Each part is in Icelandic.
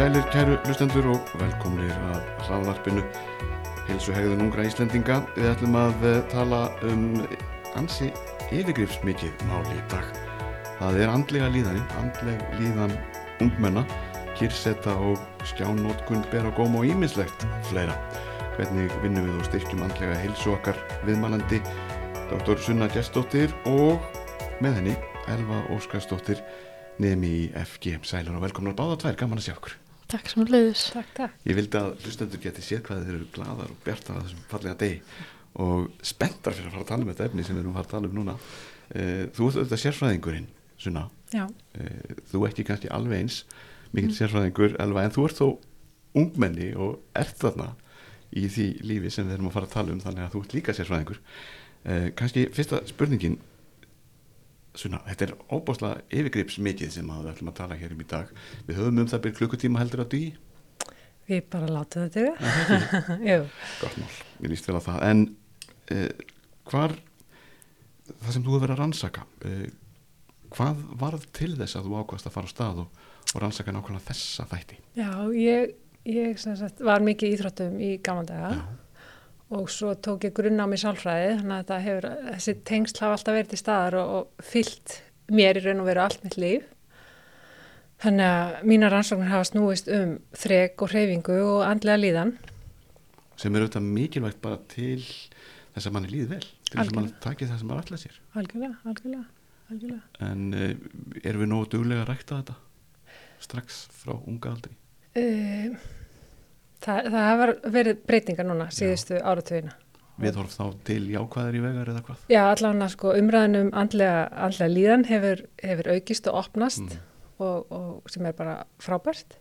Sælir kæru hlustendur og velkomnir að hraðvarpinu Hilsu hegðun ungra Íslendinga. Við ætlum að eh, tala um ansi yfirgrifsmikið máli í dag. Það er andlega líðanin, andleg líðan ungmenna, kyrsetta og skjánótkund bera góm og ímislegt fleira. Hvernig vinnum við og styrkjum andlega hilsu okkar viðmælandi Dr. Sunna Gjestóttir og með henni Elva Óskarsdóttir nefn í FG. Sælur og velkomnar báða tvær, gaman að sjá okkur. Takk sem að leiðis. Takk, takk. Ég vildi að hlustendur geti séð hvað þeir eru gladar og bjartar að þessum fallega degi og spenntar fyrir að fara að tala um þetta efni sem við erum að fara að tala um núna. Eh, Þú ert auðvitað sérfræðingurinn, Sunna. Já, Eh, Þú ekki kannski alveg eins mikill sérfræðingur, Elva, en þú ert þó ungmenni og ert þarna í því lífi sem við erum að fara að tala um þannig að þú ert líka sérfræðingur. Eh, Kannski fyrsta spurningin Svona, þetta er óbáslega yfirgrips mikið sem við ætlum að tala hér um í dag. Við höfum um það byrð klukkutíma heldur að dugi. við bara látum þetta yfir. Gott mál, ég líst vel að það. En uh, hvar, það sem þú hefur verið að rannsaka, uh, hvað varð til þess að þú ákvæmst að fara á stað og, og rannsaka nákvæmlega þessa þætti? já, ég, ég sagt, var mikið íþróttum í gamla daga og svo tók ég grunna á mig sálfræði, þannig að hefur, þessi tengsl hafa alltaf verið til staðar og, og fyllt mér í raun og veru allt mitt líf. Þannig að mína rannsóknir hafa snúist um þrek og hreyfingu og andlega líðan. Sem er auðvitað mikilvægt bara til þess að manni líði vel, til þess að manni takið það sem maður allar sér. Algjörlega, algjörlega, algjörlega. En uh, erum við nógu duglega að rækta þetta strax frá unga aldri? Uh, það, það hafa verið breytingar núna síðustu áratugina. Við horf þá til jákvæðar í vegar eða hvað? Já, allavega sko umræðin um andlega, andlega líðan hefur, hefur aukist og opnast Mm. og, og sem er bara frábært.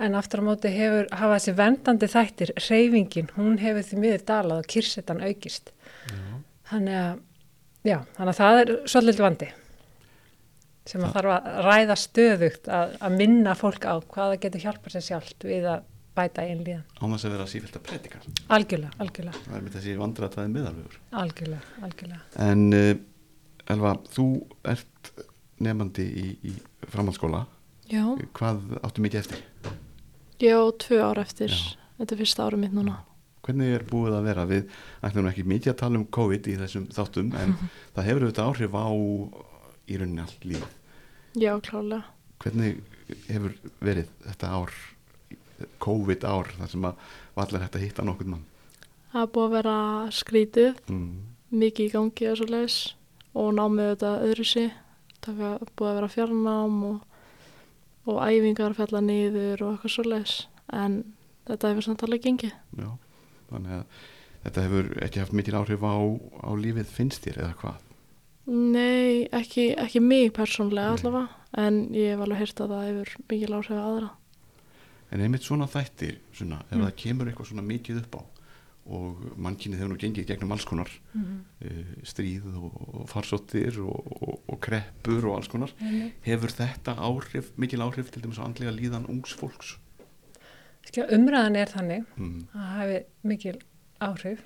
En aftur á móti hefur, hafa þessi vendandi þættir, reyfingin, hún hefur því miður dalað og kyrsetan aukist. Þannig að, já, þannig að það er svolítið vandi sem að þarf að ræða stöðugt að, að minna fólk á hvaða getur hjálpa sér sjálft við að bæta einn líðan. Án þess að vera sífælt að predika. Algjörlega, algjörlega, Það er með þessi vandræðaði miðalvegur. algjörlega, algjörlega. En uh, Elva, þú ert nefandi í, í framhaldsskóla. Já, Hvað áttu mikið eftir? ég á tvö ár eftir. Já. Þetta er fyrsta árum mitt núna. Hvernig er búið að vera? Við ætlum ekki mikið að tala um COVID í þessum þáttum en það hefur auðvitað áhrif á í rauninni allt lífið. Já, klálega. Hvernig hefur verið þetta ár, COVID ár, þar sem að var allir hægt að hitta nokkurn mann? Það er búið að vera skrítið, Mm. mikið í gangi og svo leiðis og námið þetta öðru sig. Það er búið að vera fjarnám og, og æfingar fella niður og eitthvað svo leiðis. En þetta hefur samt alveg gengið. Já, þannig að þetta hefur ekki haft mikil áhrif á, á lífið finnst þér eða hvað? Nei, ekki, ekki mig persónlega allavega. En ég hef alveg hýrt að það hefur mikið áhrif á aðra. En einmitt svona þættir, svona, ef Mm. það kemur eitthvað svona mikið upp á og mannkynið hefur nú gengið gegnum alls konar Mm uh, stríð og, og farsóttir og, og, og kreppur og alls konar hefur þetta áhrif, mikil áhrif til dæmis á andlega líðan ungs fólks Skjá, umræðan er þannig mm. að það hafi mikil áhrif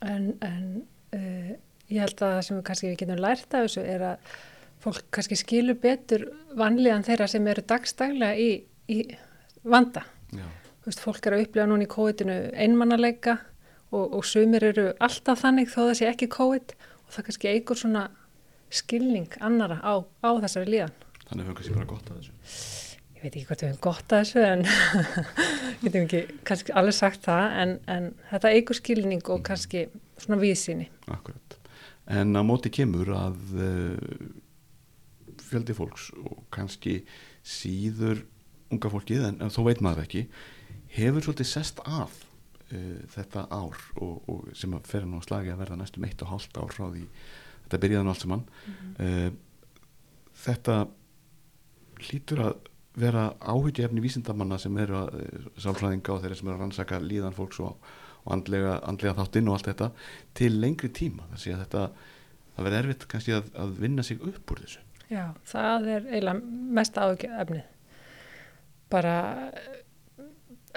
en, en uh, ég held að það sem við kannski við getum lært af þessu er að fólk kannski skilur betur vanlíðan þeirra sem eru dagstaglega í, í vanda. Veist, fólk er að upplega núna í COVID-inu einmannaleika og, og sumir eru alltaf þannig þó það sé ekki COVID og það kannski eigur svona skilning annara á, á þessari líðan. þannig hefur kannski bara gott að þessu Ég veit ekki hvort við höfum gott að þessu en getum ekki kannski alveg sagt það en, en þetta eigur skilning og kannski svona víðsýni. Akkurat. En á móti kemur að uh, fjöldi fólks og kannski síður unga fólkið en, en þó veit maður ekki hefur svolítið sest að uh, þetta ár og, og sem að fer nú að slagi að verða næstum eitt og hálft ár frá því þetta byrjaði nú allt saman. Uh, þetta hlýtur að vera áhyggjuefni vísindamanna sem eru að uh, sálfræðinga og þeirra sem eru að rannsaka líðan fólks og, og andlega, andlega þáttinn og allt þetta til lengri tíma. Þess að þetta það verður erfitt kannski að, að vinna sig upp úr þessu. Já, það er eiginlega mest áhugjefnið. Bara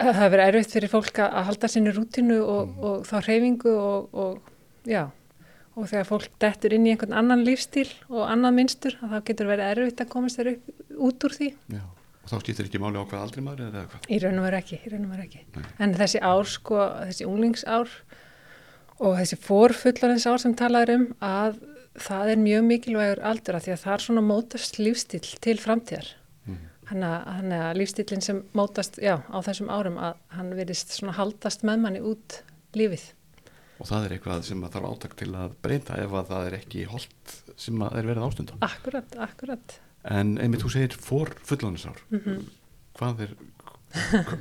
það hefur verið erfitt fyrir fólk að halda sinni rútinu og, Mm. og þá hreyfingu og, og já, og þegar fólk dettur inn í einhvern annan lífstíl og annan minnstur, þá getur verið erfitt að komast þeir upp út úr því. Já. og þá skiptir ekki máli á hvað aldrei maður eða hvað Í raun og veru ekki, raun og veru ekki. En þessi ár, sko, þessi unglingsár og þessi forfullarins ár sem talaður um að það er mjög mikilvægur aldur að því að það er svona mótast lífstíl til framtíðar. Þannig að lífstílinn sem mótast, já, á þessum árum að hann verist svona haldast með manni út lífið. og það er eitthvað sem að þarf átak til að breyta ef að það er ekki holdt sem að er verið ástunda Akkurat, akkurat. en einmitt þú segir for fullónisár Mhm. hvað er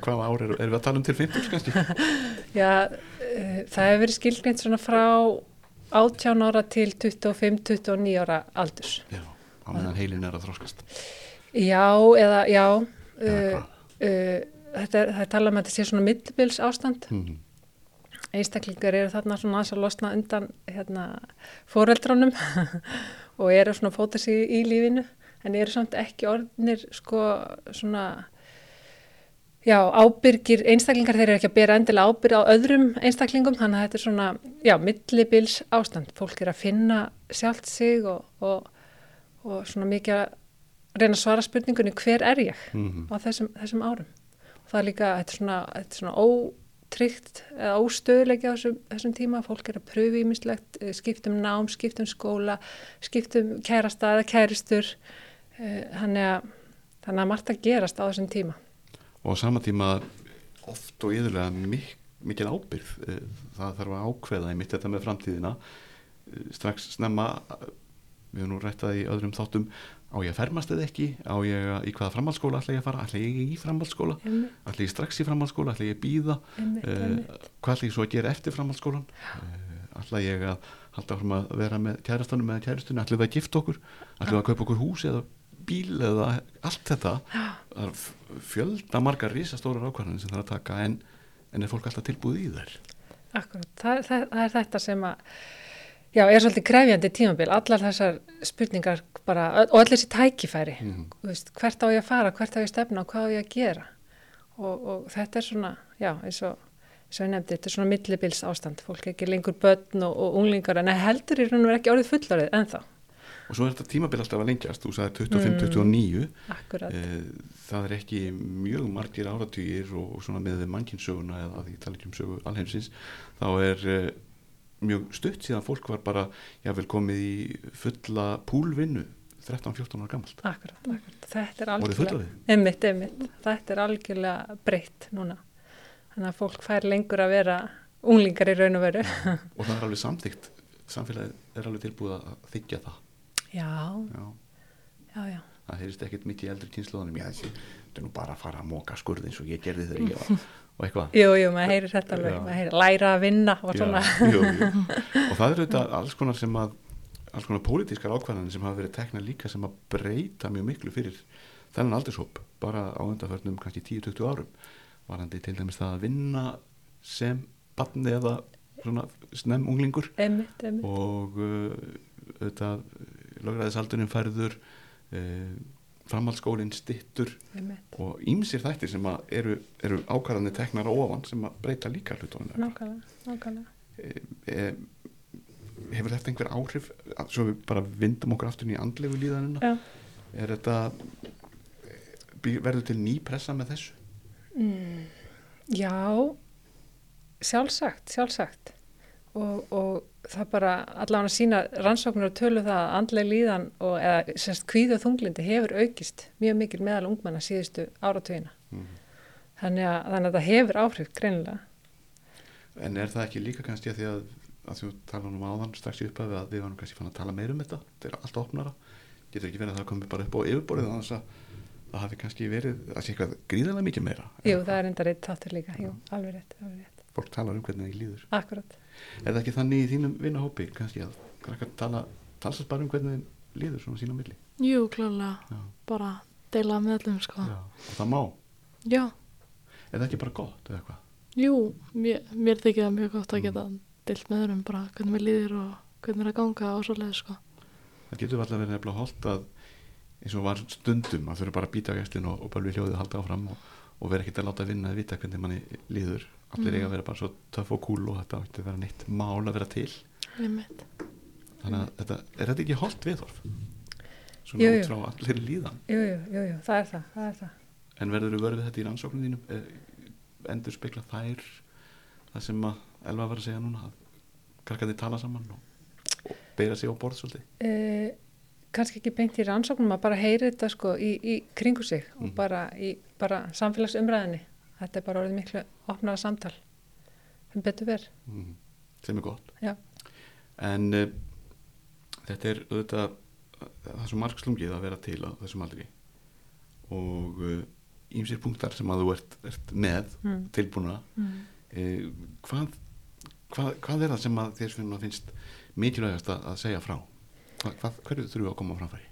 hvað ár er, erum við að tala um til 50 kannski Já, uh, það hefur verið skilgreint svona frá 18 ára til 25-29 ára aldurs. já, á meðan heilin er að þróskast Já, eða já, uh, uh, þetta er, það er talað um að þetta sé svona millibils ástand. Mhm. Einstaklingar eru þarna svona aðeins að losna undan hérna, foreldránum og eru svona fóta sig í lífinu en eru samt ekki orðnir sko svona já, ábyrgir einstaklingar þeir eru ekki að bera endilega ábyrg á öðrum einstaklingum þannig að þetta er svona, já, millibils ástand fólk er að finna sjálft sig og, og, og svona mikið að reyna að svara spurningunni hver er ég Mhm. á þessum, þessum árum? Og það er líka, þetta er svona, þetta er svona ótryggt eða óstöðuleiki á þessum, þessum tíma, fólk er að pröfu ímislegt, eh, skiptum nám, skiptum skóla skiptum kærasta eða kæristur. Eh, þannig að þannig að margt að gerast á þessum tíma. Og á sama tíma oft og yðurlega mik mikil ábyrð Eh, það þarf að ákveða einmitt þetta með framtíðina. Strax snemma við höfum nú rættað í öðrum þáttum á ég að fermast eða ekki? Á ég að, í hvaða framhaldsskóla ætla ég að fara? Ætla ég í framhaldsskóla? Ætla ég strax í framhaldsskóla? Ætla ég að býða uh, einmitt. hvað ætla ég svo að gera eftir framhaldsskólan uh, ætla ég að halda fram að vera með kærastanum eða kærastunni ætla við að gifta okkur? Ætla við að kaupa okkur hús eða bíl eða allt þetta? Það er fjölda margar risastórar ákvarðanir sem það er að taka en, en er fólk alltaf tilbúið í þær? Akkurat, það, það, það er þetta sem að já, er svolítið krefjandi tímabil. Allar þessar spurningar bara, og allir þessi tækifæri. Mhm. Þú veist, hvert á ég að fara, hvert á ég að stefna og hvað á ég að gera? Og, og þetta er svona, já, eins og eins og ég nefndi, þetta er svona millibils ástand fólk er ekki lengur börn og, og unglingar en heldur í raun og veru ekki orðið fullorðið ennþá. Og svo er þetta tímabil alltaf að lengjast. Þú sagði 25-29 Akkurat, Eh, það er ekki mjög margir áratugir og, og svona með mannkinsöguna eða því tala ekki um sögu alheimsins þá er uh, mjög stutt síðan fólk var bara jável komið í fulla púlvinnu 13-14 ára gammalt akkurat, akkurat. Þetta er algjörlega einmitt, einmitt, þetta er algjörlega breytt núna. Þannig að fólk fær lengur að vera unglingar í raun og veru. Og það er alveg samþygt samfélagið er alveg tilbúið að þykja það. Já, Já. já, já, það heyrist ekkert mikið í eldri kynsluðanum já þessi, þetta er nú bara að fara að móka skurð eins og ég gerði þegar ég var og eitthvað. Jú, jú, maður heyrir þetta alveg, maður heyrir læra að vinna og svona. Jú, jú. og það eru þetta alls konar sem að alls konar pólitískar ákvarðanir sem hafa verið tekna líka sem að breyta mjög miklu fyrir þennan aldurshóp bara á undarförnum kannski 10-20 árum. Varandi til dæmis það að vinna sem barni eða svona snem unglingur. Einmitt, einmitt, og uh, auðvitað lögræðisaldurinn færður uh, framhaldsskólinn stittur og ímsir þættir sem eru, eru ákvarðanir teknar á ofan sem að breyta líka hlutunum. Nákvæmlega. e, hefur þetta einhver áhrif svo við bara vindum okkur aftur í andlegu líðanina? Er þetta bý- verður til ný pressa með þessu? Mm, já, sjálfsagt, sjálfsagt. Og, og það bara allavega að sína rannsóknir og tölu það að andleg líðan og eða semst kvíð og þunglindi hefur aukist mjög mikil meðal ungmenna síðustu áratugina. Mhm. Þannig að, þannig að það hefur áhrif greinilega. en er það ekki líka kannski að því að að þú tala um áðan strax í upphafi að við varum kannski fann að tala meir um þetta þetta er allt opnara getur ekki verið að það komi bara upp á yfirborðið þannig að það hafi kannski verið að sé eitthvað gríðarlega mikið meira Jú, það er enda reitt þáttur líka, jú, alveg rétt, alveg rétt. Fólk talar um hvernig það líður Akkurat. er það ekki þannig í þínum vinnahópi kannski að krakkar tala talsast bara um hvernig þeim líður svona sína milli Jú, klálega, bara deila með öllum, sko. Já. og það má, Já, er það ekki bara gott eða hvað jú, mér, mér þykir það mjög gott að Mm. geta deilt með öðrum bara hvernig mér líður og hvernig er að ganga og svoleiði, sko. það getur alltaf verið nefnilega holdt að eins og var stundum að þurfa bara að býta á gæstin og, og bara við hljóðið að halda áfram og, og vera ekkert að láta vinna að vita hvernig manni líður allir Mhm. eiga að vera bara svo töff og kúl og þetta átti að vera neitt mál að vera til Einmitt. þannig að þetta, er þetta ekki holdt viðhorf svona Jú, jú. út frá allir líðan Jú, jú, það það, það er það. En verður þú verið þetta í rannsóknum þínum? Eh, Endur spekla þær það sem að Elva var að segja núna að krakkandi tala saman og, beira sig á borð svolítið? Eh, kannski ekki beint í rannsóknum að bara heyri þetta sko í, í kringu sig og Mhm. bara í bara samfélagsumræðinni. Þetta er bara orðið miklu opnaða samtal sem betur verð. Mm. Sem er gott. Já. En uh, þetta er auðvitað það er svo margslungið að vera til á þessum aldri og ímsir punktar sem að þú ert, ert með Mm. tilbúna Mm. eh, hvað, hvað, hvað er það sem að þér finnst, mikilvægast að segja frá hvað, hverju þurfum við að koma framfæri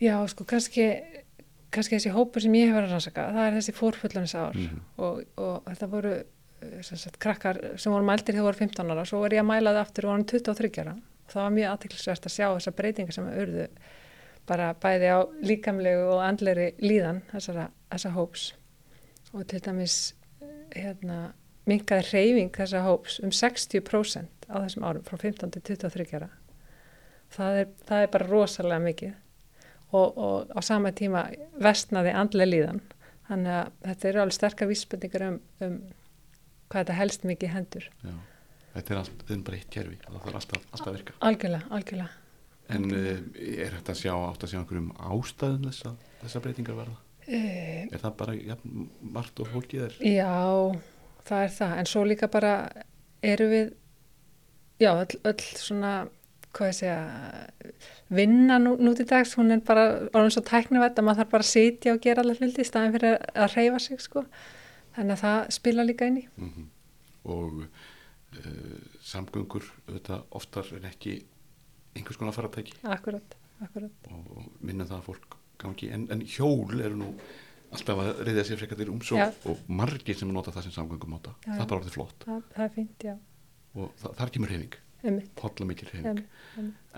Já, sko, kannski, kannski þessi hópur sem ég hef verið að rannsaka, það er þessi fórfullanis ár Mhm. og, og þetta voru eh, sem sagt, krakkar sem voru mældir þegar voru 15 ára, svo var ég að mæla það aftur og voru 23 ára. Það var mjög aðtiklisvert að sjá þessar breytingar sem urðu bara bæði á líkamlegu og andleri líðan þessara, þessa hóps og til dæmis eh, hérna, minkaði reyfing þessa hóps um 60% á þessum árum frá 15 til 23 ára. Það er, það er bara rosalega mikið. Og, og á sama tíma vestnaði andlega líðan. Þannig að þetta eru alveg sterkar vísbendingar um, um hvað þetta helst mikið hendur. Já. þetta er allt, þetta bara eitt kerfi. Og það þarf alltaf, alltaf að virka. Algjörlega, algjörlega. En uh, er þetta að sjá átt að sjá einhverjum ástæðum þessa, þessa breytingar verða? E, er það bara ja, margt og fólkið er? Já, það er það. En svo líka bara eru við já, öll, öll svona hvað ég segja vinna nú, nú til dags, hún er bara orðin svo tæknivætt að maður þarf bara að sitja og gera allar hluti í staðin fyrir að reyfa sig sko. Þannig að það spila líka inn í. Mm og uh, samgöngur auðvitað oftar en ekki einhvers konar faratæki akkurat, akkurat. Og, minna það að fólk gangi en, en hjól eru nú alltaf að reyða sér frekar til umsók Já. og margir sem nota það sem samgöngum nota. Já, það já. er bara orðið flott. Það, það er fínt, já, og það, þar kemur reyfing, hotla mikil einmitt.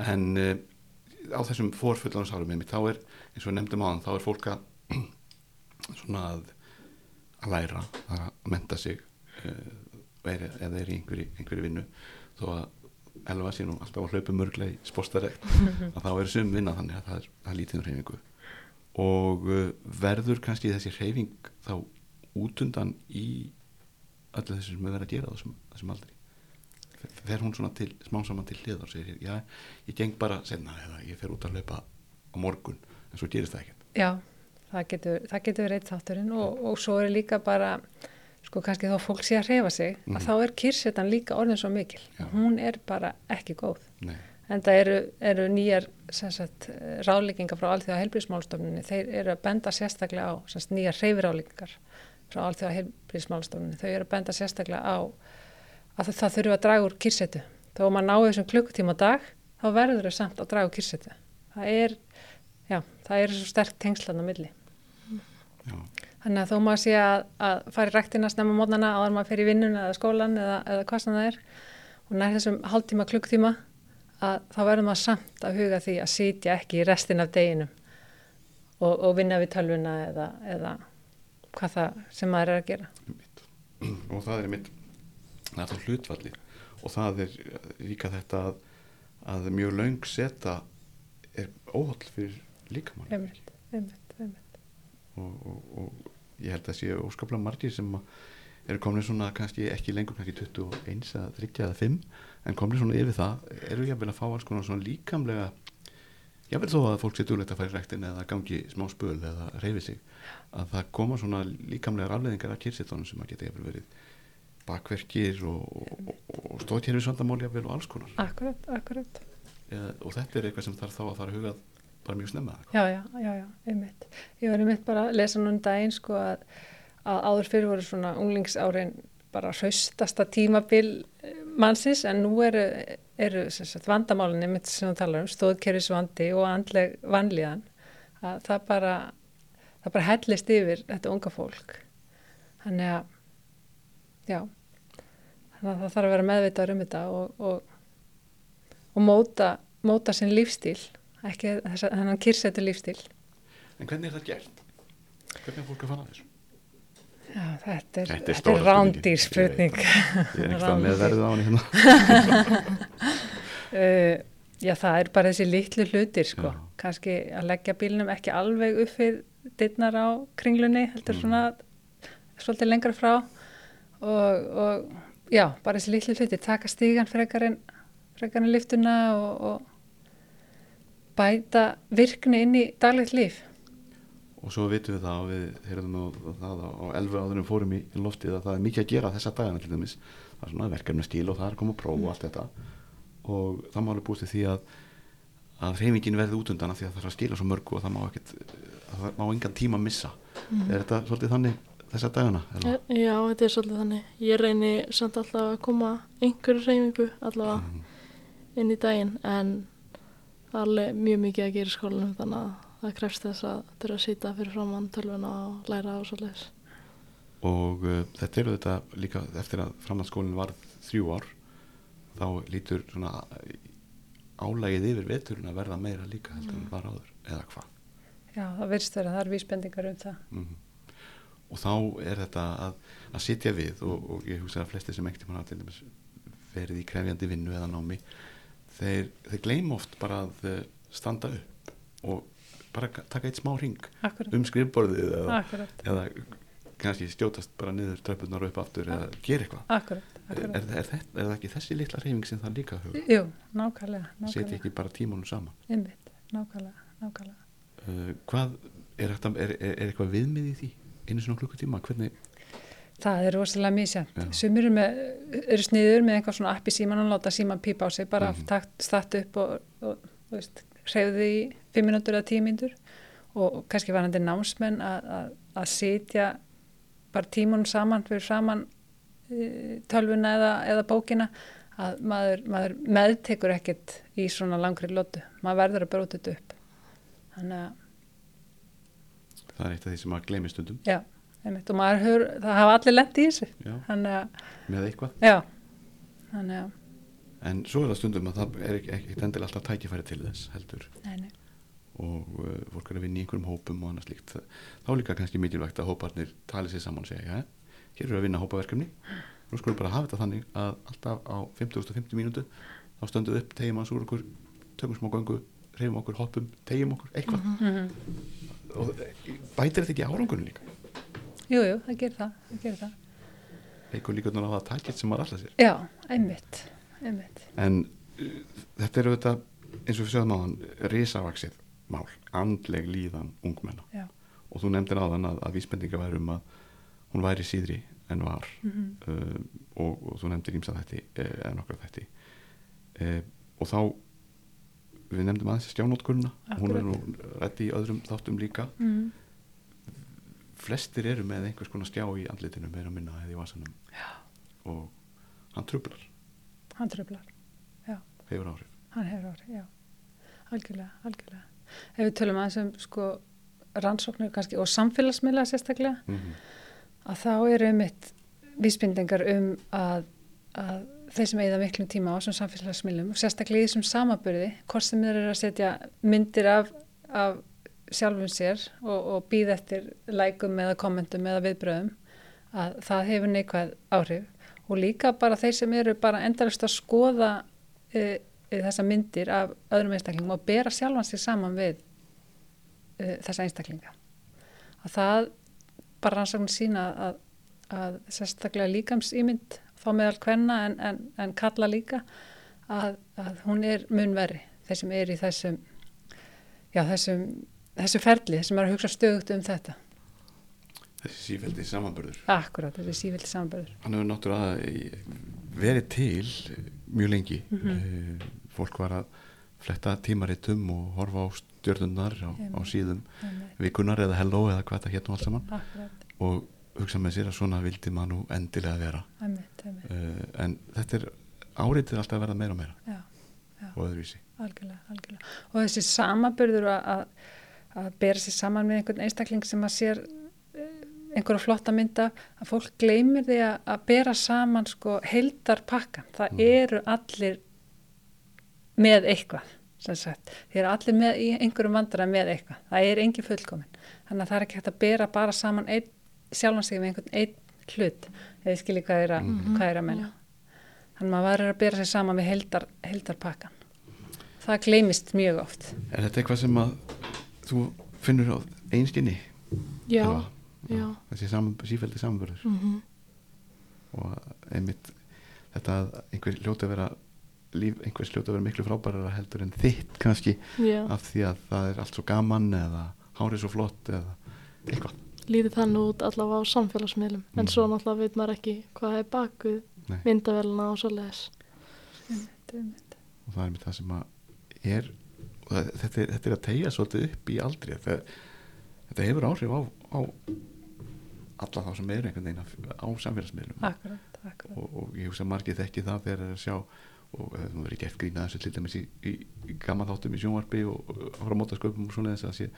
en uh, á þessum fórfullarinsárum einmitt, þá er, eins og við nefndum áðan þá er fólk að svona að, að læra að menta sig uh, eða er í einhverju, einhverju vinnu. Þó að elva sé nú alltaf að hlaupa mörglega í spórstarekt að þá er sum vinna þannig að það er, það er lítið um hreyfingu. Og uh, verður kannski þessi hreyfing þá útundan í öllu þessu sem við verðum að gera á þessum, þessum aldri fer hún svona til, smá saman til hlið og segir, já, ég geng bara senna eða ég fer út að hlaupa á morgun en svo gerist það ekkert Já, það getur, það getur verið eitt þátturinn og, og svo er líka bara, sko kannski þá fólk sé að reyfa sig, Mhm. að þá er kyrsetan líka orðin svo mikil. Já. Hún er bara ekki góð. Nei, En það eru, eru nýjar sagt, ráðleggingar frá Alþjóða heilbríðismálstofnunni, þeir eru að benda sérstaklega á sagt, nýjar hreyfiráðleggingar frá Alþjóða heilbríðismálstofnunni, þau eru að benda sérstaklega á að það, þurfa að draga úr kyrsetu. Þó að maður náu þessum klukkutíma á dag, þá verður þau samt að draga úr kyrsetu. Það er, já, það er svo sterk tengslan á milli. já, Þannig að þó maður sé að, að fara í ræktina snemma mótnana áður maður í vinnun eða skólan eða, eða hvað sem það er og nær þessum hálftíma, klukktíma að þá verður maður samt að huga því að sitja ekki í restin af deginum og, og vinna við tölvuna eða, eða hvað það sem maður er að gera. og það er mitt er þá hlutfallið og það er líka þetta að, að mjög löng seta er óhald fyrir líkamann Einmitt, einmitt, einmitt. og, og, og ég held að séu óskaplega margir sem eru komin svona kannski ekki lengur kannski 21 eða 30 eða 5 en komin svona yfir það eru ég að fá alls konar svona líkamlega verð þó að fólk sé duglegt að fara í ræktin eða gangi smá spöl eða reyfi sig að það koma svona líkamlega rafleðingar af kyrsitónum sem að geta jafnvel verið bakverkir og, og, og stóðkerfi svandamál jafnvel og alls konar Akkurat, akkurat. eða, og þetta er eitthvað sem þarf þá að fara að hugað bara mjög snemma Já, já, já, já, einmitt. Ég var einmitt bara að lesa núna um daginn sko að, að áður fyrir voru svona unglingsárin bara hraustasta tímabil eh, mannsins en nú eru, eru sagt, vandamálinn einmitt sem þú talar um, stóðkerfisvandi og andleg vanlíðan að það bara, það bara hellist yfir þetta unga fólk. Þannig að, já, það þarf að vera meðvitað um þetta og, og, og móta, móta sinn lífstíl, ekki þessa, þennan kyrsetu lífstíl. en hvernig er það gert? hvernig er fólk að fara að þessu? Já, þetta er, Þetta er þetta er rándýr spurning. ég er ekki það með verðið á henni hérna Uh, já, það er bara þessi litlu hlutir, sko. Já. Kannski að leggja bílnum ekki alveg upp við dittnar á kringlunni heldur Mm. svona svolítið lengra frá og, og já, bara þessi litlu hluti taka stígan frekarinn frekarinn liftuna og, og bæta virkni inn í daglegt líf. Og svo vitum við það og við heyrðum nú það á elfu áðurum fórum í loftið að það er mikið að gera þessa dagana til dæmis. Það er svona verkefni stíl og það er að koma að prófa og allt þetta. Og það má alveg búist við því að að hreyfingin verði út undan af því að það er að skila svo mörgu og það má ekkert það má engan tíma missa. Er þetta svolítið þannig þessa dagana? Já, já, þetta er svolítið þannig. Ég reyni samt alltaf að koma einhverju reyningu allavega Mhm. inn í daginn en það er alveg mjög mikið að gera í skólanum þannig að það krefst þess að þurfa að sýta fyrir framann tölvuna og læra á svolítið. og uh, þetta eru þetta líka eftir að framhaldsskólinn var þrjú ár þá lítur svona álægið yfir veturinn að verða meira líka heldur en var áður eða hvað já, það virðst vera, það er vísbendingar um það mm og þá er þetta að, að sitja við og, og ég hugsa að flesti sem ekkert mann hafa til dæmis verið í krefjandi vinnu eða námi þeir, þeir gleym oft bara að eh, standa upp og bara taka eitt smá ring akkurat, um skrifborðið eða, eða kannski stjótast bara niður tröppunar upp aftur eða gera eitthvað. Er, er, er, er það ekki þessi litla reyfing sem það líka huga Jú, nákvæmlega, nákvæmlega, ekki bara tímanum saman? Einmitt, nákvæmlega, nákvæmlega. uh, hvað er, er, er, er eitthvað viðmið í því einu svona klukkutíma, hvernig Það er rosalega mísjönd. Sumir eru, eru sniður með einhver svona app í síman og láta síman pípa á sig, bara mm -hmm. statt upp og, og veist, hreyfðu í fimm minútur eða tíu mínútur og, kannski var hann til námsmenn að sitja bara tímunum saman fyrir saman e, tölvuna eða, eða bókina að maður, maður meðtekur ekkert í svona langri lótu. Maður verður að bróta þetta upp. Þannig að það er eitt af því sem að gleymi stundum. Já, einmitt, og maður hefur, það hafa allir lent í þessu. Já. þannig að, með eitthvað. Já. Þannig að, en svo er það stundum að það er ekki endilega alltaf tækifæri til þess heldur. Nei, nei. Og uh, fólk er að vinna í einhverjum hópum og annað slíkt. Þá líka kannski mikilvægt að hóparnir tali sér saman og segja, já, hér eru að vinna hópaverkefni. Nú skulum bara hafa þetta þannig að alltaf á 50.50 mínútu þá stöndum við upp, tegjum hans úr okkur tökum smá göngu, reyfum okkur, hoppum tegjum okkur, eitthvað. Mm og eh, bætir þetta ekki árangunum líka? Jú, jú, það gerir það, það gerir það. Eitthvað líka á að taka eitt sem maður allar sér. Já, einmitt, einmitt. En uh, þetta eru þetta eins og við sögum á hann risavaksið mál, andleg líðan ungmenna. Já, og þú nefndir áðan að, að vísbendinga væri um að hún væri síðri en var. Mm uh, og, og þú nefndir ímsa þætti uh, eða nokkra þætti. Uh, og þá við nefndum aðeins stjánótkunna hún er nú rætti í öðrum þáttum líka. Mm. flestir eru með einhvers konar stjá í andlitinu meira minna eða í vasanum. Já. og hann trublar, hann tröflar, hefur áhrif. Hann hefur ári, já. Algjörlega, algjörlega. Ef við tölum aðeins um sko rannsóknir kannski og samfélagsmiðla sérstaklega mm -hmm. að þá eru einmitt vísbendingar um að, að þeir sem eigða miklum tíma á þessum samfélagsmiðlum og sérstaklega í þessum samaburði hvort sem þeir eru að setja myndir af, af sjálfum sér og, og býð eftir lækum eða kommentum eða viðbröðum að það hefur neikvæð áhrif. Og líka bara þeir sem eru bara endalist að skoða e, e, þessa myndir af öðrum einstaklingum og bera sjálfan sig saman við e, þessa einstaklinga. Að það bara rannsóknir sína að, að sérstaklega líkamsýmynd þá meðal hvenna en, en, en kalla líka að, að hún er munveri þeir sem er í þessum já þessum þessu ferli sem er að hugsa stöðugt um þetta. Þessi sífældi samanbörður akkurat, þetta er sífilt sambarður hann hefur náttúrulega verið til mjög lengi. Mm fólk var að fletta tímaritum og horfa á stjörnundar á, á síðum vikunar eða hello eða hvað það héttum allt saman. Akkurat, og hugsa með sér að svona vildi maður nú endilega vera einmitt, einmitt uh, en þetta er áriðið alltaf að verða meira og meira já, já. og öðruvísi algjörlega, algjörlega. Og þessi samaburður að, að, bera sér saman með einhvern einstakling sem að sér eh, einhverja flotta mynda, að fólk gleymir því að, að bera saman sko heildarpakkan. Það Mm. eru allir með eitthvað. Þeir eru allir með í einhverjum vandræði með eitthvað. Það er engin fullkomin. Þannig að það er ekki hægt að bera bara saman einn, sjálfan sig með einhvern einn hlut, eða ég skilji hvað er að, Mhm. hvað er að menna. Þannig að maður verður að bera sér saman með heildar, heildarpakkan. Það gleymist mjög oft. Er þetta eitthvað sem að þú finnur á einskinni já, Elva? já. þessi saman, sífældi samanbörður Mm og einmitt þetta að einhver hljóti að vera líf einhvers hljóti að vera miklu frábærara heldur en þitt kannski já. af því að það er allt svo gaman eða hárið svo flott eða eitthvað Lítið þannig út allavega á samfélagsmiðlum en Mhm. svo náttúrulega veit maður ekki hvað er bakuð Nei. myndavélina og svo leiðis og það er einmitt það sem að er það, þetta, er, þetta er að tegja svolítið upp í aldri þetta, þetta hefur áhrif á, á alla þá sem eru einhvern veginn á- á samfélagsmiðlum Akkurat, akkurat. og, og ég hugsa að margir þekki það þegar þeir sjá og það hefur verið gert grína þessu til dæmis í, í, í gamma þáttum í sjónvarpi og, frá mótasköpum og svona þess að sé,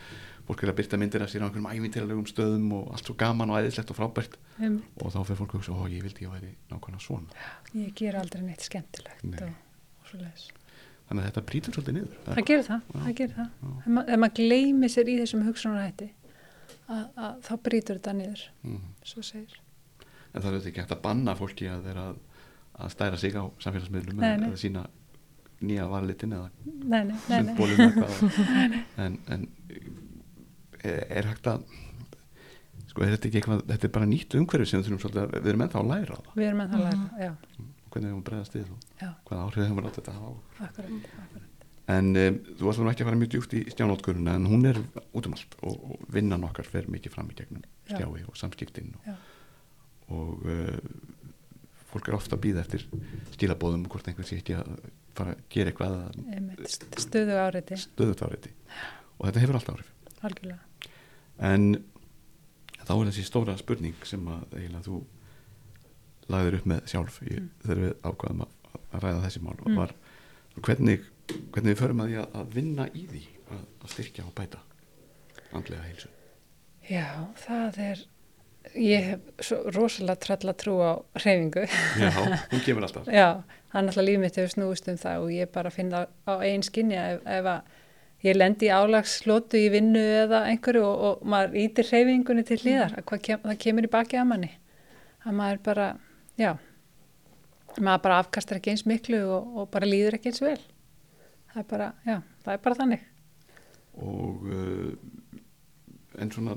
fólk er að byrta myndir af sér á einhverjum ævintilegum stöðum og allt svo gaman og æðislegt og frábært Um, og þá fer fólk að hugsa, ó ég vildi ég væri nákvæmlega svona ég ger aldrei neitt skemmtilegt Nei. og, og svo leiðis. þannig að þetta brýtur svolítið niður Það gerir það, það gerir það. Ef, ma maður gleymi sér í þessum hugsunarhætti að, að þá brýtur þetta niður, mm. en það er auðvitað ekki hægt að banna fólki að vera að, að stæra sig á samfélagsmiðlum Nei, nei. eða sína nýja varlitin eða hvað en, en er, er hægt að sko er þetta ekki eitthvað þetta er bara nýtt umhverfi sem við þurfum svolítið að við erum ennþá að læra á það Við erum það að læra, já, hvernig við höfum bregðast við og hvaða áhrif hefur látið þetta hafa á okkur. akkurat, akkurat. en um, þú ætlum ekki að fara mjög djúpt í stjánótkuruna en hún er út um allt og, og vinnan okkar fer mikið fram í gegnum Já. stjái og samskiptin og, og uh, fólk er ofta að býða eftir skilabóðum hvort einhvern sé ekki að fara að gera eitthvað að Stöðu áreiti, stöðut áreiti og þetta hefur alltaf áhrif algjörlega. en þá er þessi stóra spurning sem að eiginlega þú lagðir upp með sjálf í, Mm. þegar við ákvaðum að, að ræða þessi mál Mm. var hvernig, hvernig við förum að því að vinna í því að, að styrkja og bæta andlega heilsu Já, það er, ég hef svo rosalega tralla trú á hreyfingu. Já, hún kemur alltaf Já, það er náttúrulega líf mitt hefur snúist um það og ég bara finn það á eigin skinni ef, ef að ég lendi í álagslotu í vinnu eða einhverju og, og maður ítir hreyfingunni til hliðar, að hvað kem, það kemur í baki að manni. Að maður bara, já, maður bara afkastar ekki eins miklu og, og bara líður ekki eins vel. Það er bara, já, það er bara þannig. og uh, en svona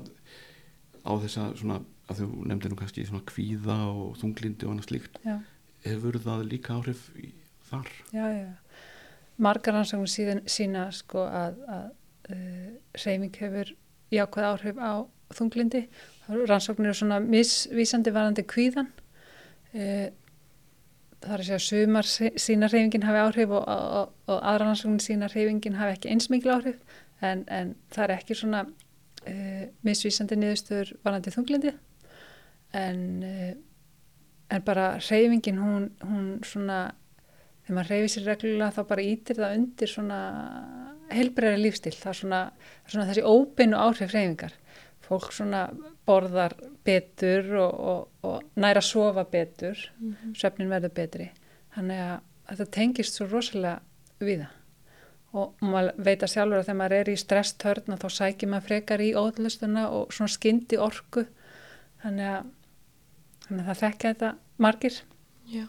á þessa svona að þú nefndir nú kannski svona kvíða og þunglindi og annað slíkt Já, hefur það líka áhrif þar já, já. Margar rannsóknir síðan sína sko að, að uh, hreyfing hefur jákvæð áhrif á þunglindi. Rannsóknir eru svona misvísandi varandi kvíðan. Uh, það er að segja að sumar sína hreyfingin hafi áhrif og, og, og aðra rannsóknir sína hreyfingin hafi ekki eins mikil áhrif en, en það er ekki svona uh, misvísandi niðurstöður varandi þunglindi en, uh, en bara hreyfingin hún, hún svona þegar maður hreyfir sér reglulega þá bara ítir það undir svona heilbreyri lífstil, það er svona, svona þessi óbeinu áhrif hreyfingar. Fólk svona borðar betur og, og, og næra að sofa betur svefnin verður betri. Þannig að þetta tengist svo rosalega við það. Og maður veit að sjálfur að þegar maður er í stresstörn þá sækir maður frekar í óðlustuna og svona skyndi orku. Þannig að, þannig að það þekka þetta margir Já.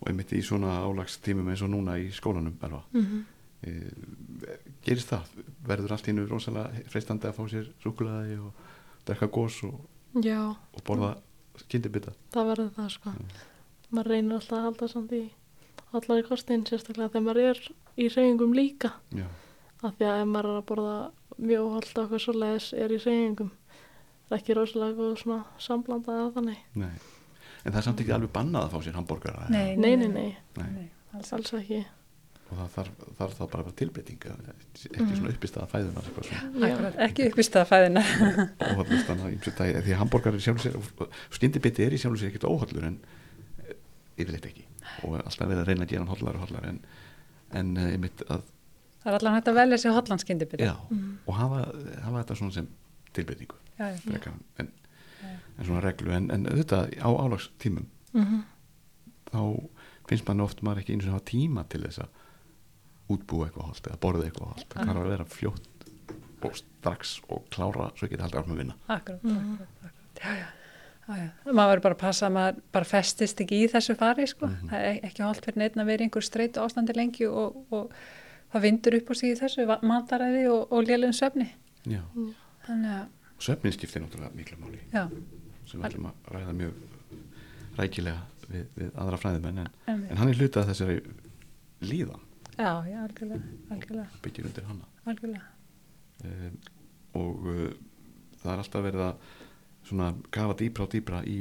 og einmitt í svona álagstímum eins og núna í skólanum Mm e, gerist það verður allt í nú rosalega freistandi að fá sér súkulaði og drekka gós og, Já, og borða skyndibita það verður það sko. Maður reynir alltaf að halda samt í allar í kostin, sérstaklega þegar maður er í reyfingum líka. já, Af því að ef maður er að borða mjög holdt og eitthvað svo leiðis er í reyfingum. Það er ekki rosalega góð svona samblandað að þannig. nei en það er samt ekki alveg bannað að fá sér hambúrgara Nei. Nei, nei, nei, Nei. Nei, alls alls ekki. og það þarf, þarf þá bara tilbreyting ekki svona uppist að fæðuna eitthvað svona Já. Ekki uppist að fæðina. óhaldlustan að ýmsu dagi því að hambúrgar er sjálfur sér og skyndibiti er í sjálfur sér ekkert óhaldlur en eh, yfirleitt ekki og er alltaf verið að reyna að gera hann haldlar og haldlar en, en uh, einmitt að Það er allan hægt að velja sér hotlandskyndibiti. já, og hafa, hafa þetta svona sem tilbreytingu. Frekar, en, Já. en svona reglu en, en auðvitað á álagstímum Mm þá finnst mann oft maður ekki einu sem hafa tíma til þess að útbúa eitthvað holt eða borða eitthvað holt það þarf að vera fljótt og strax og klára svo geta haldið áfram að vinna Akkurat, Mhm. akkurat, akkurat. Já, já. Já, já. Maður verður bara að passa að maður bara festist ekki í þessu fari, sko. Mhm. Það er ekki holdt fyrir neitt að vera einhver streytu ástandi lengi og, og það vindur upp á sig í þessu mataræði og, og lélum svefni. já, Þannig að, Svefnin skiptir náttúrulega miklu máli já, sem við ætlum að ræða mjög rækilega við, við aðra fræðimenn en, einmitt. en hann er hlutað þessari líðan já, já, algjörlega, algjörlega, byggir undir algjörlega. um, og uh, það er alltaf verið að svona gafa dýbra og dýbra í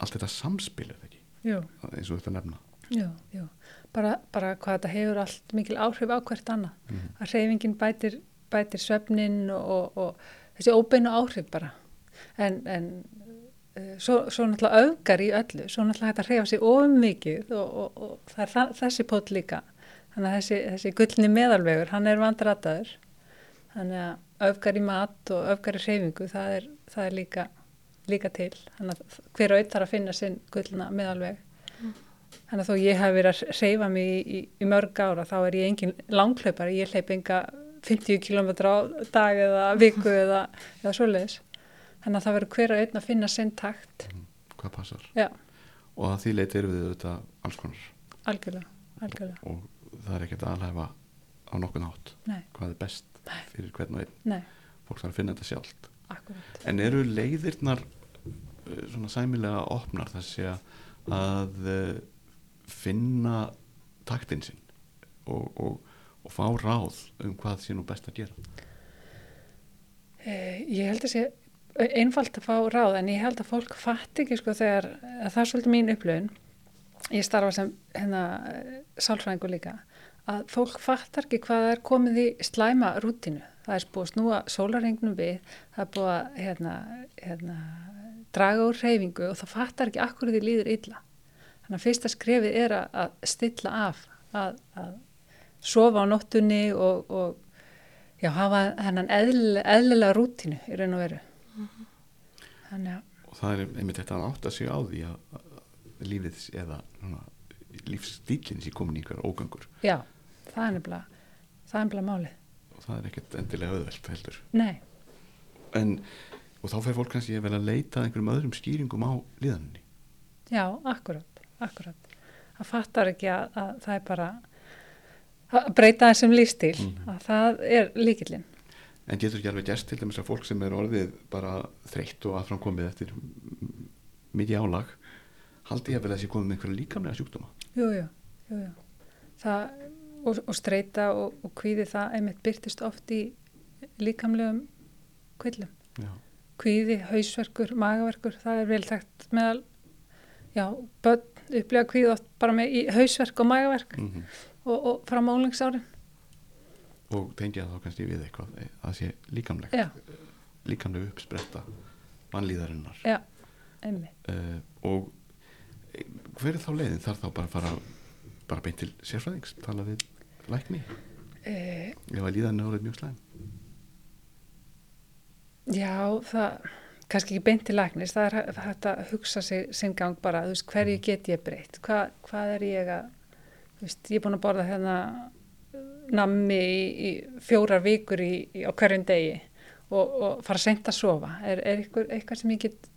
allt þetta samspil það ekki, Jú, eins og þetta nefna jú, jú. Bara, bara hvað þetta hefur allt mikil áhrif á hvert annað. mm. Að reyfingin bætir, bætir svefnin og, og þessi óbeinu áhrif bara. En, en uh, svo, svo náttúrulega öfgar í öllu, svo náttúrulega hægt að reyfa sig of mikið og, og, og það er þessi pót líka. Þannig að þessi, þessi gullni meðalvegur, hann er vandrataður. Þannig að öfgar í mat og öfgar í reyfingu, það er, það er líka, líka til. Þannig að hver auð þarf að finna sinn gullna meðalveg. Þannig að þó ég hef verið að reyfa mig í, í, í mörg ára, þá er ég engin langhlaupari, ég hleyp enga 50 km á dag eða viku eða, eða svoleiðis. Þannig að það verður hver að auðvitað að finna sinn takt. hvað passar. Já, og að því leiti erum við auðvitað alls konar. Algjörlega, algjörlega. og það er ekkert aðlæfa á nokkuð nátt Nei, hvað er best fyrir hvern og einn. Nei, fólk þarf að finna þetta sjálft. Akkurat. en eru leiðirnar uh, svona sæmilega opnar þessi að uh, finna taktinn sinn? Og, og, og fá ráð um hvað sé nú best að gera? Eh, ég held að sé einfalt að fá ráð en ég held að fólk fatt ekki sko þegar, að það er svolítið mín upplöfun ég starfa sem hérna sálfræðingur líka að fólk fattar ekki hvað er komið í slæma rútinu það er búið að snúa sólarengnum við það er búið að hérna, hérna, draga úr reyfingu og það fattar ekki akkur því líður illa. Þannig að fyrsta skrefið er að stilla af að, að sofa á nóttunni og, og já, hafa hennan eðl, eðlilega rútinu í raun og veru. Þannig að og það er einmitt þetta að átta sig á því að, lífið eða lífstílinn sé komin í einhver ógöngur. Já, það er nefnilega það er nefnilega málið. Og það er ekkert endilega auðvelt heldur. Nei, en, og þá fer fólk kannski vel að leita einhverjum öðrum skýringum á líðaninni. Já, akkurat akkurat, það fattar ekki að, að það er bara breyta þessum lífstíl Mhm. að það er líkillinn en getur ekki alveg gerst til dæmis að fólk sem er orðið bara þreytt og aðframkomið eftir mikið álag haldi ég vel að þessi komið með einhverja líkamlega sjúkdóma? Jú, jú, jú, og, og streyta og, og kvíði það einmitt byrtist oft í líkamlegum kvillum. Já, kvíði, hausverkur, magaverkur, það er vel þekkt meðal, já, börn upplega kvíði oft bara með í hausverk og magaverk. Mm og, og frá málingsárin. og tengja þá kannski við eitthvað eh, að sé líkamlegt. Já, líkamlega uppspretta mannlíðarinnar. Já, uh, og eh, hver er þá leiðin? Þarf þá bara fara bara beint til sérfræðings tala við lækni? E, ef að líðan er orðið mjög slæm. Já, það, kannski ekki beint til læknis, það er hæ- hægt að hugsa sig sinn gang bara, þú veist, hverju get ég breytt, Hva, hvað er ég að, þú veist, ég er búin að borða hérna nammi í, í fjórar vikur í, í, á hverjum degi og, og fara seint að sofa, er, er eitthvað, eitthvað sem ég get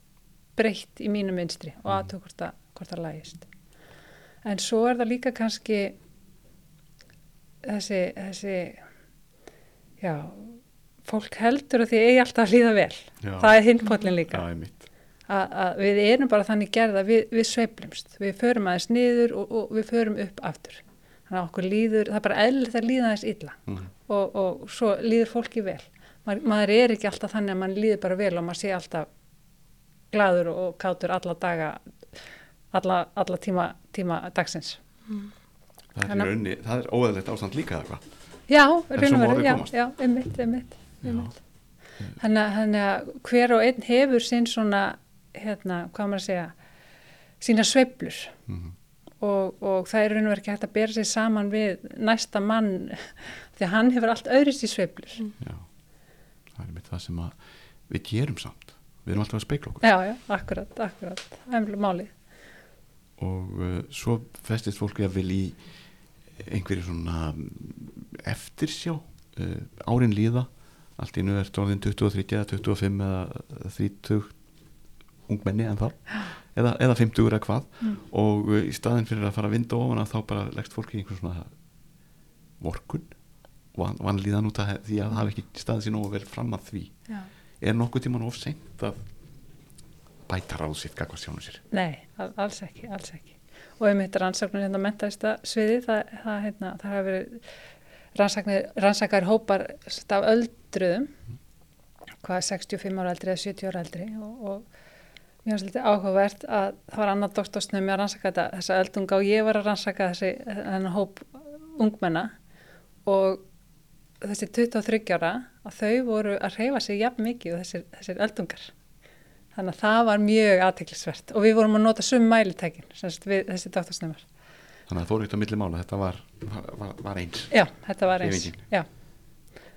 breytt í mínu mynstri og aðtöku hvort, það- hvort það lægist. En svo er það líka kannski þessi, þessi, já, fólk heldur að því eigi alltaf að líða vel. já, Það er hinpollin líka. já. Að, að við erum bara þannig gerða, við, við sveiflumst. Við förum aðeins niður og, og við förum upp aftur. Þannig að okkur líður, það er bara eðlilegt að líða aðeins illa Mhm. og, og svo líður fólki vel. Maður, maður er ekki alltaf þannig að mann líður bara vel og maður sé alltaf gladur og kátur alla daga, alla, alla tíma, tíma dagsins. það er, rauninni, það er óæðilegt ástand líka eða hvað Já, En raun svo og má veru, orðið já, komast. já, einmitt, einmitt, Já. einmitt. Þannig að- þannig að hver og einn hefur sinn svona, hérna, hvað maður að segja, sína sveiflur. Mm og, og það er raun og veru ekki hægt að bera sig saman við næsta mann því að hann hefur allt öðrist í sveiflur. já, það er einmitt það sem að við gerum samt. Við erum alltaf að speikla okkur. Já, já, akkurat, akkurat, það er mjög málið. og uh, svo festist fólk að vil í einhverju svona mm, eftirsjá uh, árin líða. Allt í nú er orðin 23 eða 25 eða 30 ungmenni en þá eða, eða 50 eða hvað Mm. og uh, í staðin fyrir að fara að vinda ofan að þá bara leggst fólk í einhver svona vorkun van, vanlíðan út af því að það hafi ekki staðið sér nógu vel fram að því Já. er nokkuð tíman of seint að bæta ráð sitt gagvað sjálfum sér Nei, al- alls ekki, alls ekki. Og um þetta rannsóknir hérna mentaðista sviði, það, það, hérna, það hafa verið rannsaknir, rannsakar hópar af öldruðum, hvað er 65 ára eldri eða 70 ára eldri og, og mér finnst þetta áhugavert að það var annar doktorsnum að rannsaka þetta, þessa öldunga og ég var að rannsaka þessi þennan hóp ungmenna og þessi 23 ára að þau voru að reyfa sig jafn mikið og þessir, þessir öldungar. Þannig að það var mjög aðteklisvert og við vorum að nota sum við þessi doktorsnumar. þannig að það fór eitt á milli mála, þetta var, var, var eins Já, þetta var eins.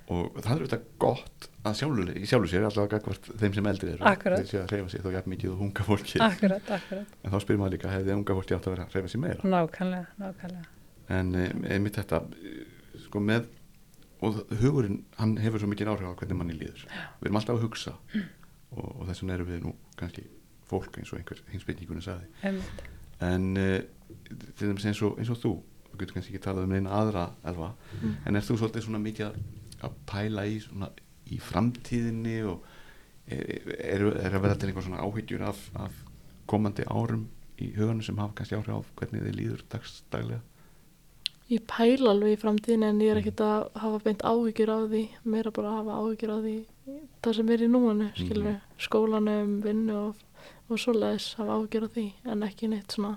Og það er auðvitað gott að sjálfur, sjálfur sér allavega gagvart þeim sem eldri eru. Þeir séu að reyfa sig þá jafn mikið og unga fólki akkurat, akkurat. en þá spyrir maður líka hefði unga fólki átt að vera að reyfa sig meira? Nákvæmlega, nákvæmlega. en e, einmitt þetta eh, sko með og hugurinn, hann hefur svo mikið áhrif á hvernig manni líður. Við erum alltaf að hugsa og, og þess vegna erum við nú kannski fólk eins og einhver hinsbytningunni sagði. Einmitt. en uh, til dæmis eins og, eins og þú þú getur kannski ekki talað um eina aðra elva en er þú svolítið svona mikið að pæla í svona í framtíðinni og er, er, er að vera til einhver svona áhyggjur af, af komandi árum í huganum sem hafa kannski áhrif á hvernig þið líður dagstaglega Ég pæla alveg í framtíðin en ég er ekkert að hafa beint áhyggjur af því, meira bara að hafa áhyggjur af því það sem er í núinu, skilur við, skólanum, vinnu og, og svoleiðis hafa áhyggjur af því en ekki neitt svona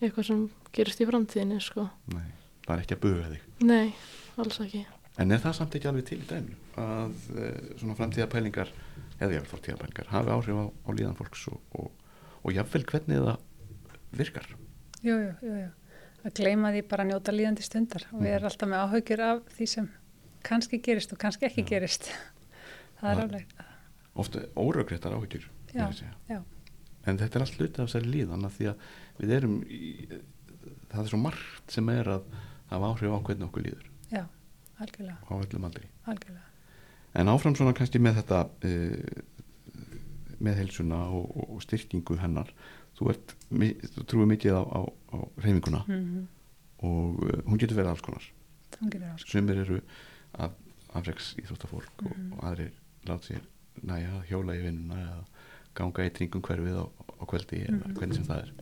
eitthvað sem gerist í framtíðinni, sko. Nei, það er ekki að buga þig Nei, alls ekki. En er það samt ekki alveg til í dæminu að uh, svona framtíðapælingar eða jáfnvel fórtíðapælingar hafi áhrif á, á líðan fólks og, og, og jáfnvel hvernig það virkar Jú, jú, jú, jú. Að gleyma því bara að njóta líðandi stundar og við erum alltaf með áhyggjur af því sem kannski gerist og kannski ekki gerist. Það er alveg, ofta Já, segja. já, en þetta er allt hluti af þessari líðan af því að við erum í, það er svo margt sem er að hafa áhrif á hvernig okkur líður já, algjörlega, á öllum aldri. Algjörlega. en áfram svona kannski með þetta uh, með heilsuna og, og, styrkingu hennar. Þú, ert, þú trúið mikið á, á, á reyfinguna Mm og uh, hún getur verið alls konar. Hún getur alls. sumir eru af, afreks íþróttafólk og, Mhm. og aðrir lát sér næja hjóla í vinnuna eða ganga í kringum hverfið á, á kvöldi eða Mhm. hvernig sem það er.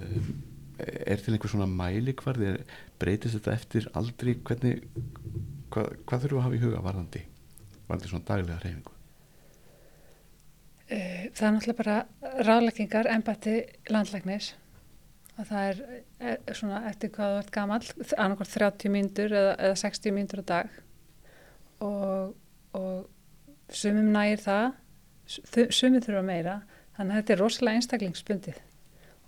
Um, er til einhver svona mælikvarð er, breytist þetta eftir aldrei hvernig hvað, hvað þurfum við að hafa í huga varðandi varðandi svona daglega reyfingu Eh, Það er náttúrulega bara ráðleggingar, embætti landlæknis. Og það er, er svona eftir hvað þú ert gamall, annarkvært 30 mínútur eða, eða 60 mínútur á dag. Og, og sumum nægir það, su- sumum þurfa meira, þannig að þetta er rosalega einstaklingsbundið.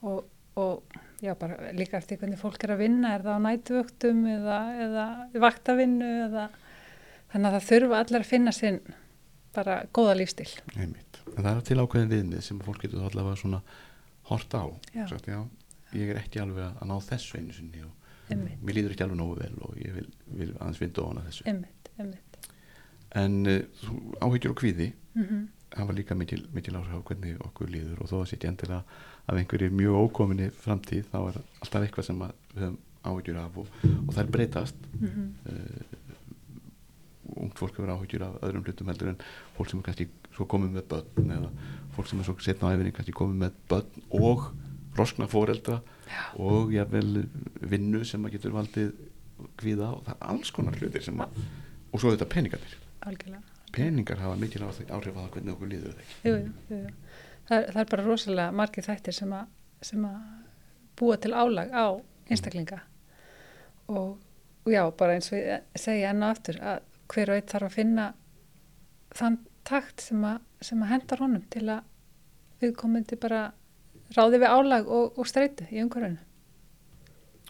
Og, og já, bara líka eftir hvernig fólk er að vinna, er það á nætuvöktum eða, eða vaktavinnu eða þannig að það þurfa allir að finna sinn bara góða lífstil. Einmitt. en það er til ákveðin viðmið sem fólk getur allavega svona hort á Já. Sagt, já, ég er ekki alveg að ná þessu einu sinni og Einmitt. mér líður ekki alveg nógu vel og ég vil, vil aðeins vinda ofan að þessu Einmitt, einmitt. en uh, áhyggjur og kvíði Mm hafa líka mikil, mikil áhrif á hvernig okkur líður og þó að setja endilega af einhverju mjög ókominni framtíð þá er alltaf eitthvað sem við höfum áhyggjur af og, og það er breytast. -hmm. uh, ungt fólk hefur áhyggjur af öðrum hlutum heldur en fólk sem er kannski svo komið með börn eða fólk sem er svo setna á æfinni kannski komið með börn og roskna foreldra og jafnvel vinnu sem að getur valdið kvíða og það er alls konar hlutir sem að og svo þetta peningarnir. Algjörlega. peningar hafa mikil áhrif á hvernig okkur líður það Það, er- það er bara rosalega margir þættir sem að, sem að búa til álag á einstaklinga og, og já, bara eins og ég segja enn og aftur að hver og einn þarf að finna þann takt sem að, sem að hendar honum til að viðkomandi bara ráði við álag og, og streitu í umhverfinu.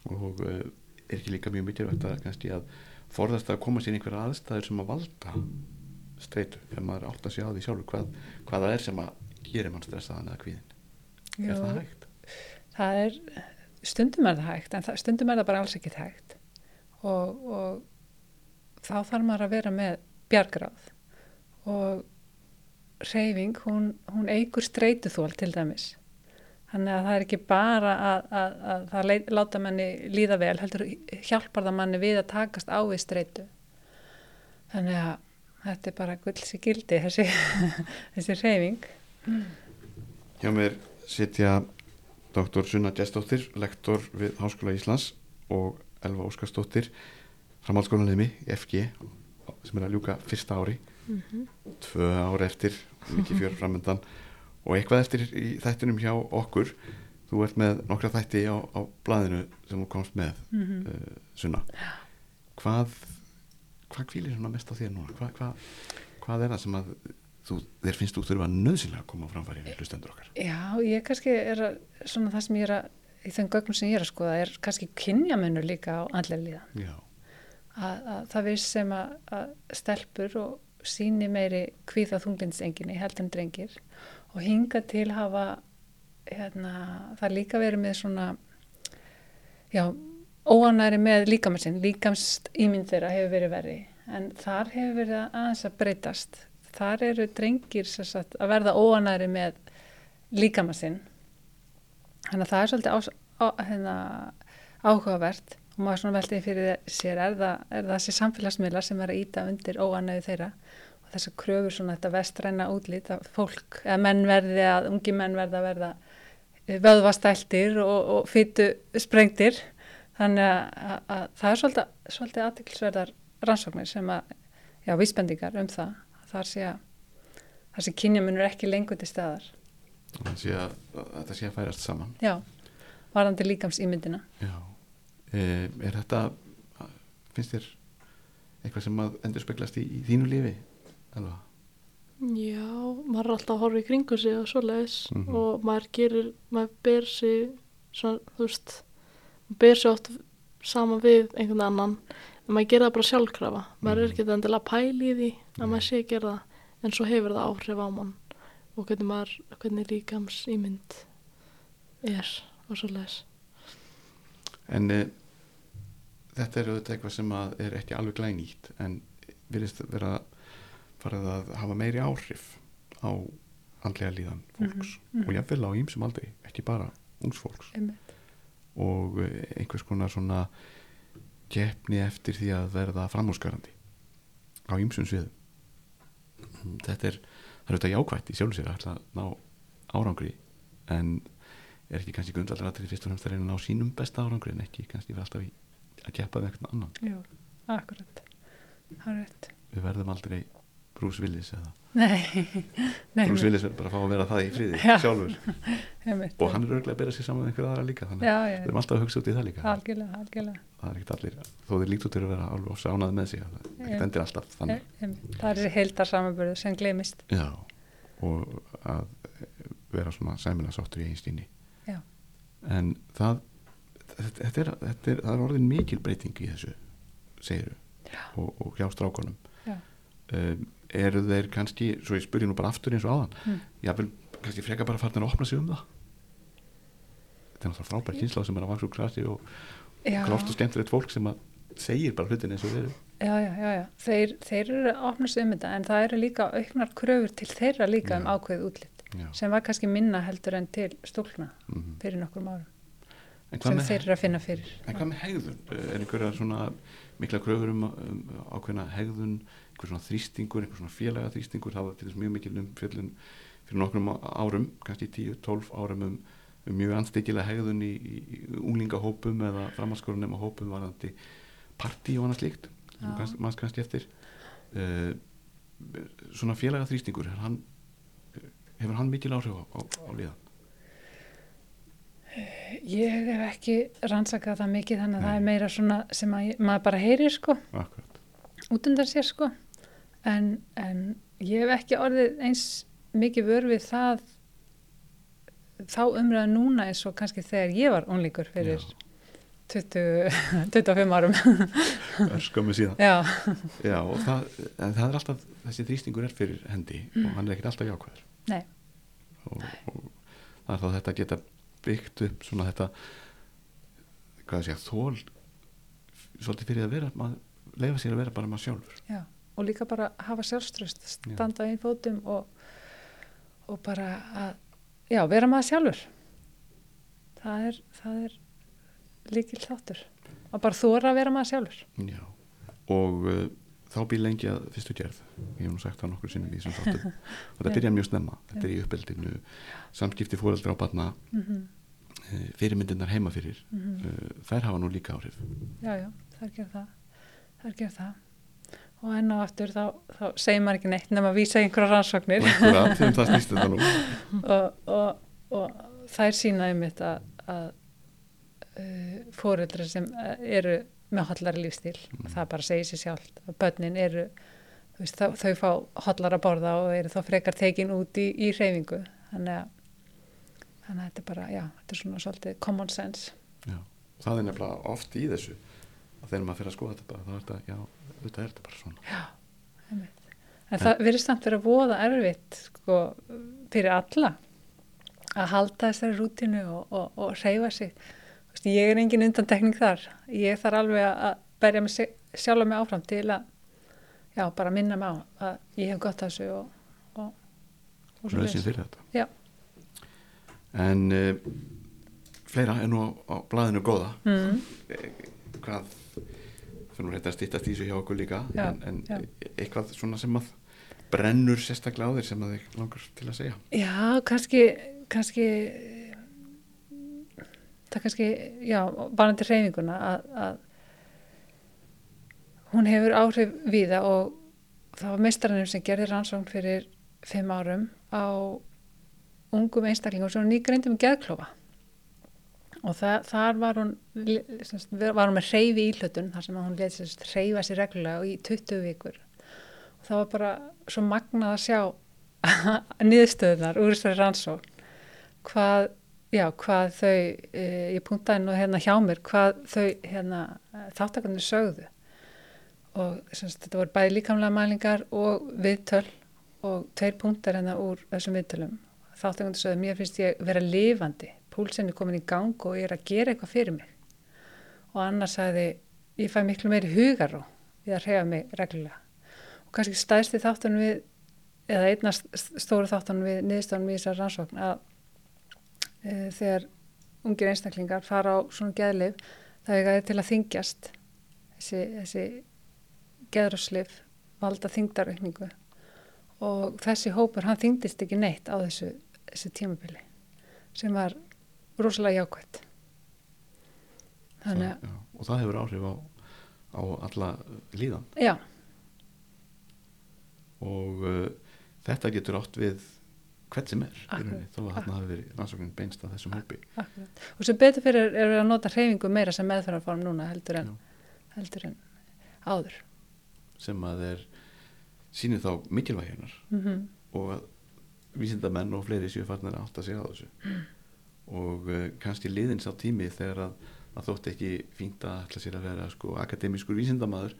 og uh, er ekki líka mjög mikilvægt að kannski að forðast að koma sér einhverja aðstæður sem að valda streitu, þegar maður átt að sjá því sjálfur hvað, hvað það er sem að gerir mann stressaðan eða kvíðin er það hægt? Það er, stundum er það hægt, en það, stundum er það bara alls ekki hægt og, og þá þarf maður að vera með bjargráð og reyfing, hún, hún eigur streituþól til dæmis. Þannig að það er ekki bara að, að, að það leit, láta manni líða vel, heldur hjálpar það manni við að takast á við streitu. Þannig að þetta er bara gulls í gildi þessi, þessi reyfing Hjá mér sitja doktor Sunna Gjestóttir, lektor við Háskóla Íslands og Elva Óskarsdóttir, framhaldsskólanleimi FG sem er að ljúka fyrsta ári, mm -hmm. tvö ári eftir, mikið fjör framöndan og eitthvað eftir í þættunum hjá okkur. Þú ert með nokkra þætti á, á blaðinu sem þú komst með, mm -hmm. uh, Sunna. Hvað, hvað kvílir svona mest á þér núna? Hvað, hvað, hvað er það sem að þú, þér finnst þú þurfa nöðsynlega að koma framfæri við hlustendur okkar? Já, ég kannski er að, svona það sem ég er að, í þeim gögnum sem ég er að skoða, er kannski kynjamennur líka á andlega líðan. Já. Að, að það við sem að, að stelpur og síni meiri kvíða þunglinsenginni heldur en drengir og hinga til hafa, hérna, það líka verið með svona, já, óanæri með líkamsinn, líkamst ímynd þeirra hefur verið verið, en þar hefur verið aðeins að breytast þar eru drengir sagt, að verða óanæri með líkamassinn þannig að það er svolítið á, á, hérna, áhugavert. Og maður svona veltið fyrir sér er það, er það þessi samfélagsmiðlar sem er að íta undir óanæði þeirra? Og þess að kröfur svona þetta vestræna útlít að fólk, eða menn verði að ungi menn verða að verða vöðvastæltir og, og fytu sprengtir. Þannig að, að, að það er svolítið, svolítið aðtiklisverðar rannsóknir sem að, já, vísbendingar um það þar sé að þar sé kynjamunur ekki lengur til staðar. Það sé að, þetta sé að færast saman. Já, varandi líkams ímyndina Já. E, Er þetta finnst þér eitthvað sem að endur speglast í, í þínu lífi alveg? Já, maður er alltaf að horfa í kringu sig og svoleiðis Mhm. og maður gerir, maður ber sig svona, þú veist maður ber sig oft saman við einhvern annan en maður gerir það bara sjálfkrafa maður er Mhm. ekki endilega að pæla í því að maður sé að gera það en svo hefur það áhrif á mann og hvernig maður, hvernig líkams ímynd er og svoleiðis En e, þetta er auðvitað eitthvað sem að er ekki alveg glænýtt en virðist vera farið að hafa meiri áhrif á andlega líðan fólks Mhm, mhm. og jáfnvel á ýmsum aldrei, ekki bara ungs fólks Einmitt. og e, einhvers konar svona keppni eftir því að verða framhúsgarandi á ýmsum sviðum. Þetta er það er auðvitað jákvætt í sjálf sér að að ná árangri en er ekki kannski grundvallar aðrið fyrst og fremst að reyna að ná sínum besta árangri en ekki kannski vera alltaf í að keppa við eitthvað annan? Jú, akkurat. Það er rétt. Við verðum aldrei Bruce Willis eða? Bruce Willis verður bara að fá að vera það í friði Já. sjálfur. Og hann er örglega að bera sér saman með einhverja aðra líka þannig að við erum alltaf að hugsa út í það líka. Algjörlega, algjörlega. Það er ekkert allir, þó þeir líkt út til að vera alveg sánað með sig, það endir alltaf. Það er heildar samanbörðu sem glemist já og að vera svona sæmilega sáttur í einstíni en það þetta, er, þetta er, það er orðin mikil breyting í þessu, segiru og, og hjá strákonum Já. um, eru þeir kannski svo ég spurði nú bara aftur eins og áðan Mm. jáfnvel kannski freka bara farin að opna sig um það þetta er náttúrulega frábær kynsla sem er að vaksa úr krasi og Já, klárt og skemmtilegt fólk sem að segir bara hlutin eins og þeir eru já, já, já, já. Þeir, þeir eru að opna sig um þetta en það eru líka auknar kröfur til þeirra líka um Já. ákveðið útlitt Já. sem var kannski minna heldur en til stúlna Mhm. fyrir nokkrum árum sem með- þeir eru að finna fyrir En hvað með hegðun? Er einhverja svona mikla kröfur um, um ákveðna hegðun, einhver svona þrýstingur, einhver svona félaga þrýstingur, það var til þess mjög mikil um fjöllun fyrir nokkrum árum, kannski 10-12 árum um, um mjög anstíkilega hegðun í, í unglingahópum eða framhalskórunum á hópum varðandi partí og annað slíkt, kannski, maður kannski eftir. Uh, svona félaga þrýstingur, hann, hefur hann mikil áhrif á, á, á liðan? Ég hef ekki rannsakað það mikið þannig að það Nei. er meira svona sem að, maður bara heyrir sko Akkurat. út undan sér sko en, en ég hef ekki orðið eins mikið vör við það þá umræða núna eins og kannski þegar ég var unlingur fyrir 20, 25 árum Örskömmu síðan. já, Já, og það, það er alltaf, þessi þrýstingur er fyrir hendi og hann er ekkert alltaf jákvæður. nei, Og, og það er þá þetta að geta byggt upp svona þetta, hvað það segja, þól, svolítið fyrir að vera, maður, leifa sér að vera bara maður sjálfur. já og líka bara hafa sjálfströst standa í fótum og, og bara að já, vera maður sjálfur. Það er, það er líkil þáttur og bara þóra að vera maður sjálfur. Já, og uh, þá býr lengi að fyrstu gerð. Ég hef nú sagt það nokkur sinnum í þessum þáttum. Og það byrjar mjög snemma, þetta er í uppeldinu samskipti fóreldra á batna mhm, fyrirmyndirnar heima fyrir. Mhm. uh, þær hafa nú líka áhrif. Já, já, það er það. Það er það og enn og aftur þá, þá segir maður ekki neitt nema að vísa einhverja rannsóknir. Það nú og, og, og þær sína um þetta að uh, fóreldrar sem uh, eru með hollari lífstíl Mm. það bara segir sér sjálft að börnin eru veist, þau, þau fá hollar að borða og eru þá frekar tekin út í, í reyfingu þannig að þannig að þetta er bara, já, þetta er svona svolítið common sense. Já, það er nefnilega oft í þessu að þegar maður fyrir að skoða þetta bara, þá er þetta, já, þetta er þetta bara svona Einmitt. En það verður samt verið að voða erfitt sko, fyrir alla að halda þessari rútinu og, og, og reyfa sig. Þú Veist, ég er engin undantekning þar. Ég þarf alveg að berja mig sjálfa mig áfram til að já, bara minna mig á að ég hef gott að þessu og, og, Rauðsinn fyrir þetta Já. En uh, fleira er nú á, blaðinu góða Mm, Eh, hvað nú þetta að stýttast í þessu hjá okkur líka Já, en, en já. eitthvað svona sem að brennur sérstaklega á þér sem að þig langar til að segja já, kannski, kannski það kannski, já, varandi reyfinguna að, að hún hefur áhrif víða og það var meistarannum sem gerði rannsókn fyrir fimm árum á ungum einstaklingum sem hún nýgreindum með geðklofa og það, þar var hún li- sem sagt, var hún með reyfi íhlutun þar sem hún leti sérst reyfa sér reglulega í 20 vikur. Og það var bara svo magnað að sjá niðurstöðunar úr þessari rannsókn. Hvað, já, hvað þau e, ég punktaði nú hérna hjá mér hvað þau hérna þáttakarnir sögðu. Og semst, þetta voru bæði líkamlega mælingar og viðtöl og tveir punktar hérna úr þessum viðtölum. Þáttakarnir sögðu mér finnst ég vera lifandi púlsinn er komin í gang og ég er að gera eitthvað fyrir mig. Og annars sagði ég fæ miklu meiri hugaró við að reyfa mig reglulega. Og kannski stæðsti þáttunum við eða einna st- stóru þáttunum við niðurstofnum í þessar rannsókn að e, þegar ungir einstaklingar fara á svona geðlif það er til að þingjast þessi, þessi geðröfslif valda þingdaraukningu og þessi hópur hann þingdist ekki neitt á þessu, þessu tímabili sem var rosalega jákvætt. Þannig að, og það hefur áhrif á, á alla líðan. Já, og uh, þetta getur átt við hvert sem er þó að þarna hafi verið rannsóknin beinst að þessum hópi. Akkurat. Og sem betur fyrir er við að nota hreyfingu meira sem meðferðarform núna heldur en, heldur en áður. Sem að er sýnir þá mikilvægjarnar mm og að vísindamenn og fleiri séu farnir að átta sig á þessu og uh, kannski liðins á tími þegar að, að þótt ekki fínt að ætla sér að vera sko, akademískur vísindamaður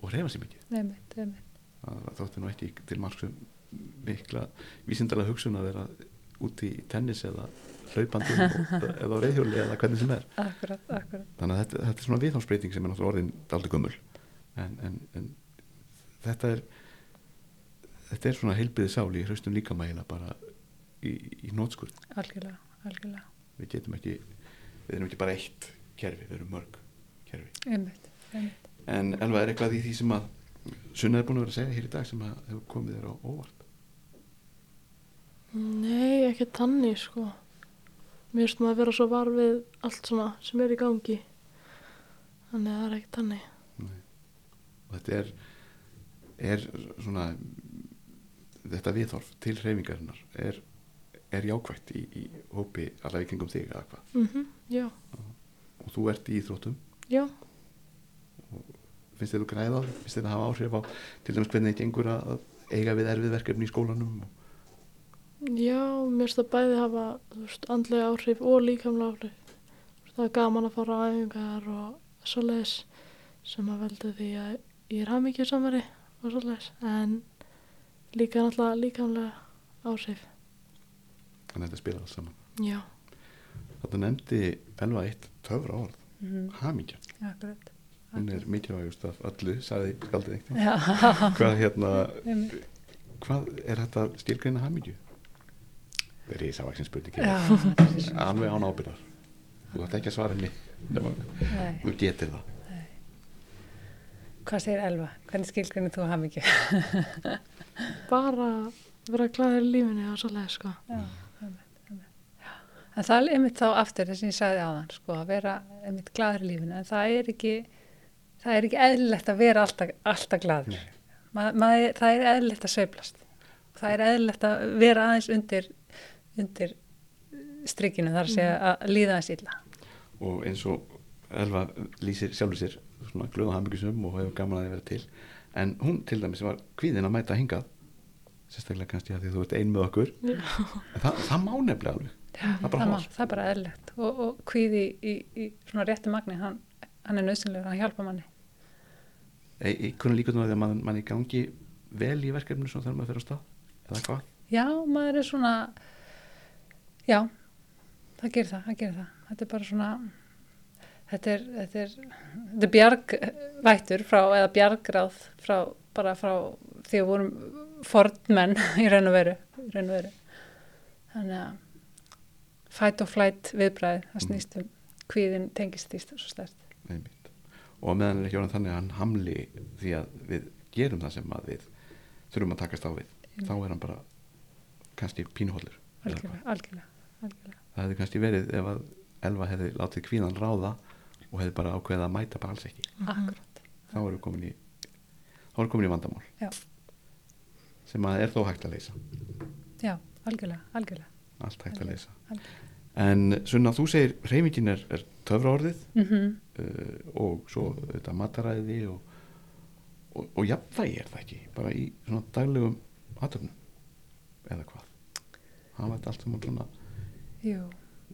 og reyfa sér mikið. Einmitt, einmitt. að þótti nú ekki til margsum mikla vísindalega hugsun að vera úti í tennis eða hlaupandi eða á reyðhjóli eða hvernig sem er. Akkurat, akkurat. Þannig að þetta, þetta er svona viðhásbreyting sem er náttúrulega orðin daldi gummul en, en, en þetta er þetta er svona heilbriði sál í hraustum líkamægila bara í, í nótskurð algjörlega, algjörlega við getum ekki við erum ekki bara eitt kerfi, við erum mörg kerfi einmitt, einmitt. en Elva er eitthvað í því sem að Sunna er búin að vera að segja hér í dag sem að hefur komið þér á óvart Nei, ekki tanni sko. Mér finnst maður að vera svo var við allt svona sem er í gangi. Þannig að það er ekki tanni. Nei. og þetta er er svona þetta viðhorf til hreyfingarinnar er, er jákvægt í, í hópi allavega í kringum þig eða hvað Mm Já, og þú ert í íþróttum já, finnst þér þú græða finnst þér að hafa áhrif á til dæmis hvernig þetta gengur að eiga við erfið verkefni í skólanum og, já, mér finnst það bæði hafa, veist, andlega áhrif og líkamlega áhrif. Það er gaman að fara á æfingar og svoleiðis sem að veldu því að ég er hafmyggju samari og svoleiðis. En líka náttúrulega líkamlega áhrif. Að þetta spila alls saman. Já, þetta nefndi Elva eitt töfra orð Mm hamingja, akkurat. Hún er mikilvægust af öllu, sagði skaldið eitt. Já, hvað hérna, einmitt. hvað er þetta skilgreina hamingju? það er ísavaksin spurning já þetta er svo- alveg án ábyrðar þú ætti ekki að svara henni. Nei. þú getur það. Hvað segir Elva? Hvernig skilgrunni þú ekki? bara vera glæður í lífinu og svolítið sko. Já. En það er einmitt þá aftur þess að ég sagði áðan, sko, að vera einmitt gladur í lífinu, en það er ekki, það er ekki eðlilegt að vera alltaf, alltaf gladur. Ma, ma, það er eðlilegt að sveiflast. Það er eðlilegt að vera aðeins undir, undir strykinu þar að segja að líða aðeins illa. og eins og Elva lýsir sjálfur sér svona glöða hambyggisum og hefur gaman að því vera til. En hún til dæmis var kvíðin að mæta hingað sérstaklega kannski að því þú ert ein með okkur. Það, það má nefnilega alveg það er bara má- það er bara eðlilegt og, og kvíði í, í, í svona réttu magni, hann, hann er nöðsynlegur, hann hjálpa manni. í hvernig líka því að mann man í gangi vel í verkefninu svona þegar maður fyrir á stað eða hvað Já, maður er svona, já, það gerir það, það gerir það. Þetta er bara svona, þetta er, þetta er, þetta er bjargvættur frá, eða bjargráð frá, bara frá því að vorum fornmenn í raun og veru, í raun og veru. Þannig að fight or flight viðbræði, það snýst um kvíðin tengist því svo stert. Einmitt. og meðan er ekki orðan þannig að hann hamli því að við gerum það sem að við þurfum að takast á við þá er hann bara kannski pínuhólur Algjörlega, algjörlega, algjörlega. það hefði kannski verið ef að Elva hefði látið kvíðan ráða og hefði bara ákveðið að mæta bara alls ekki Akkurat. þá erum við komin í þá erum við komin í vandamál Já. sem að er þó hægt að leysa Já, algjörlega, algjörlega. Allt hægt að leysa en Sunna þú segir reymingin er, er töfra orðið Mm uh, og svo þetta mataræði og, og, og jafnvægi er það ekki bara í svona daglegum aðtöfnum eða hvað? Hafa þetta allt saman svona Jú,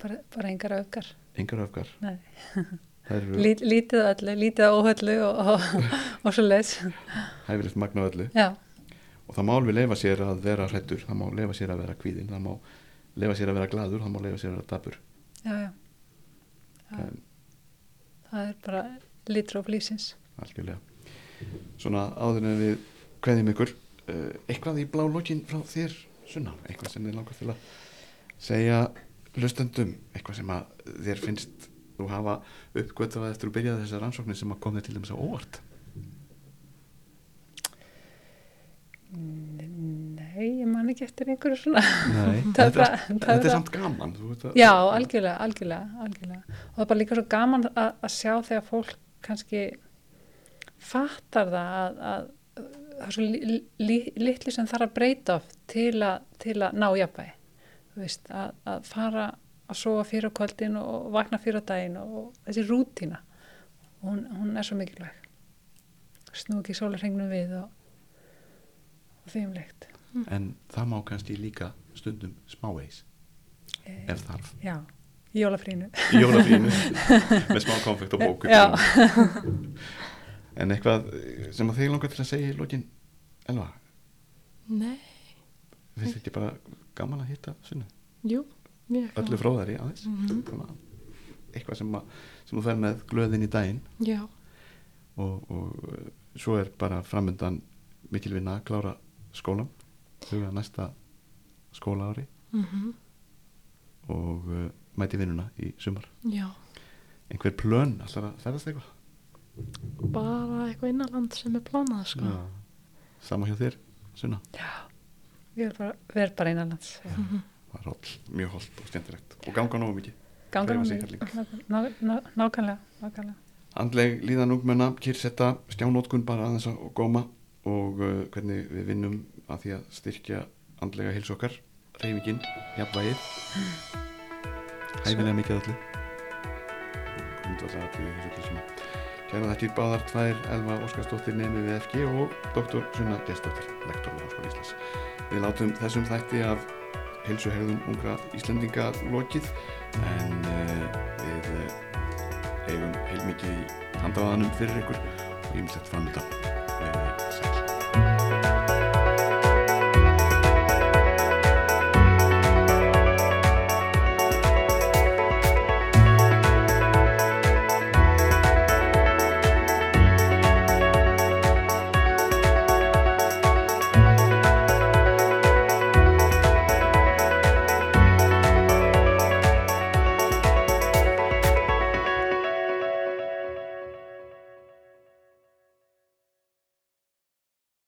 bara, bara engar öfgar. engar öfgar? Eru Lít, lítið öllu, lítið óhöllu og, og, og svo leis. hæfilegt magna öllu. Já, og það má alveg leifa sér að vera hrættur það má leifa sér að vera kvíðin það má leifa sér að vera gladur, það má leifa sér að vera dabur já, já. já. en Það er bara litróf lífsins. algjörlega svona áður en við kveðjum ykkur uh, eitthvað í blá lokin frá þér sunna, eitthvað sem þið langar til að segja hlustendum eitthvað sem að þér finnst þú hafa uppgötað eftir að byrja þessar rannsóknir sem að kom þér til dæmis á óvart Nei, ég man ekki eftir einhverju svona. Nei, er þetta, er, er þetta er bara- samt gaman að- Já, algjörlega, algjörlega, algjörlega. Og það er bara líka svo gaman að, að sjá þegar fólk kannski fattar það að, að það er svo li, li, litlu sem þarf að breyta oft til, a, til að ná jafnvægi. Þú veist, að, að fara að sofa fyrir kvöldin og vakna fyrir á daginn og, og þessi rútína, hún, hún er svo mikilvæg. Snú ekki sólarhengnum við og, og því leikt. en það má kannski líka stundum smáveis ef þarf. Já, í jólafrínu. í jólafínu með smá konfekt og bók Já. en eitthvað sem að þig langar til að segja í lokin Elva, Nei, finnst þetta bara gaman að hitta sunnu, jú, mjög öllu fróðari aðeins. Mhm. Svona, eitthvað sem, að, sem þú fer með glöðin í daginn. Já, og, og uh, svo er bara framöndan mikil vinna að klára skólan huga næsta skóla ári mm og uh, mæti vinnuna í sumar já, einhver plön, allar að ferðast eitthvað bara eitthvað innanland sem er planað sko. Já. sama hjá þér, Sunna Ég er bara, verð bara innanlands. Já. Mhm. það er holl, mjög holt og skemmtilegt og ganga nógu mikið Ganga Hreyfa nú sig mig. helling. Ná- ná- ná- Nákvæmlega, nákvæmlega. Andleg líðan ungmenna, kýrsetta, skjánótkun bara aðeins að góma og uh, hvernig við vinnum að því að styrkja andlega heils okkar, reyfingin, jafnvægið, hæfilega mikið svona. Kæra þetta í báðar tvær, Elva Óskarsdóttir nemi við FG og doktor Sunna Gestóttir, lektor við Háskóla Íslands. Við látum þessum þætti af heilsuhegðun ungra Íslendinga lokið en uh, við uh, eigum heilmikið í handaðanum fyrir ykkur og ég myndi þetta framönda. Verið sæl.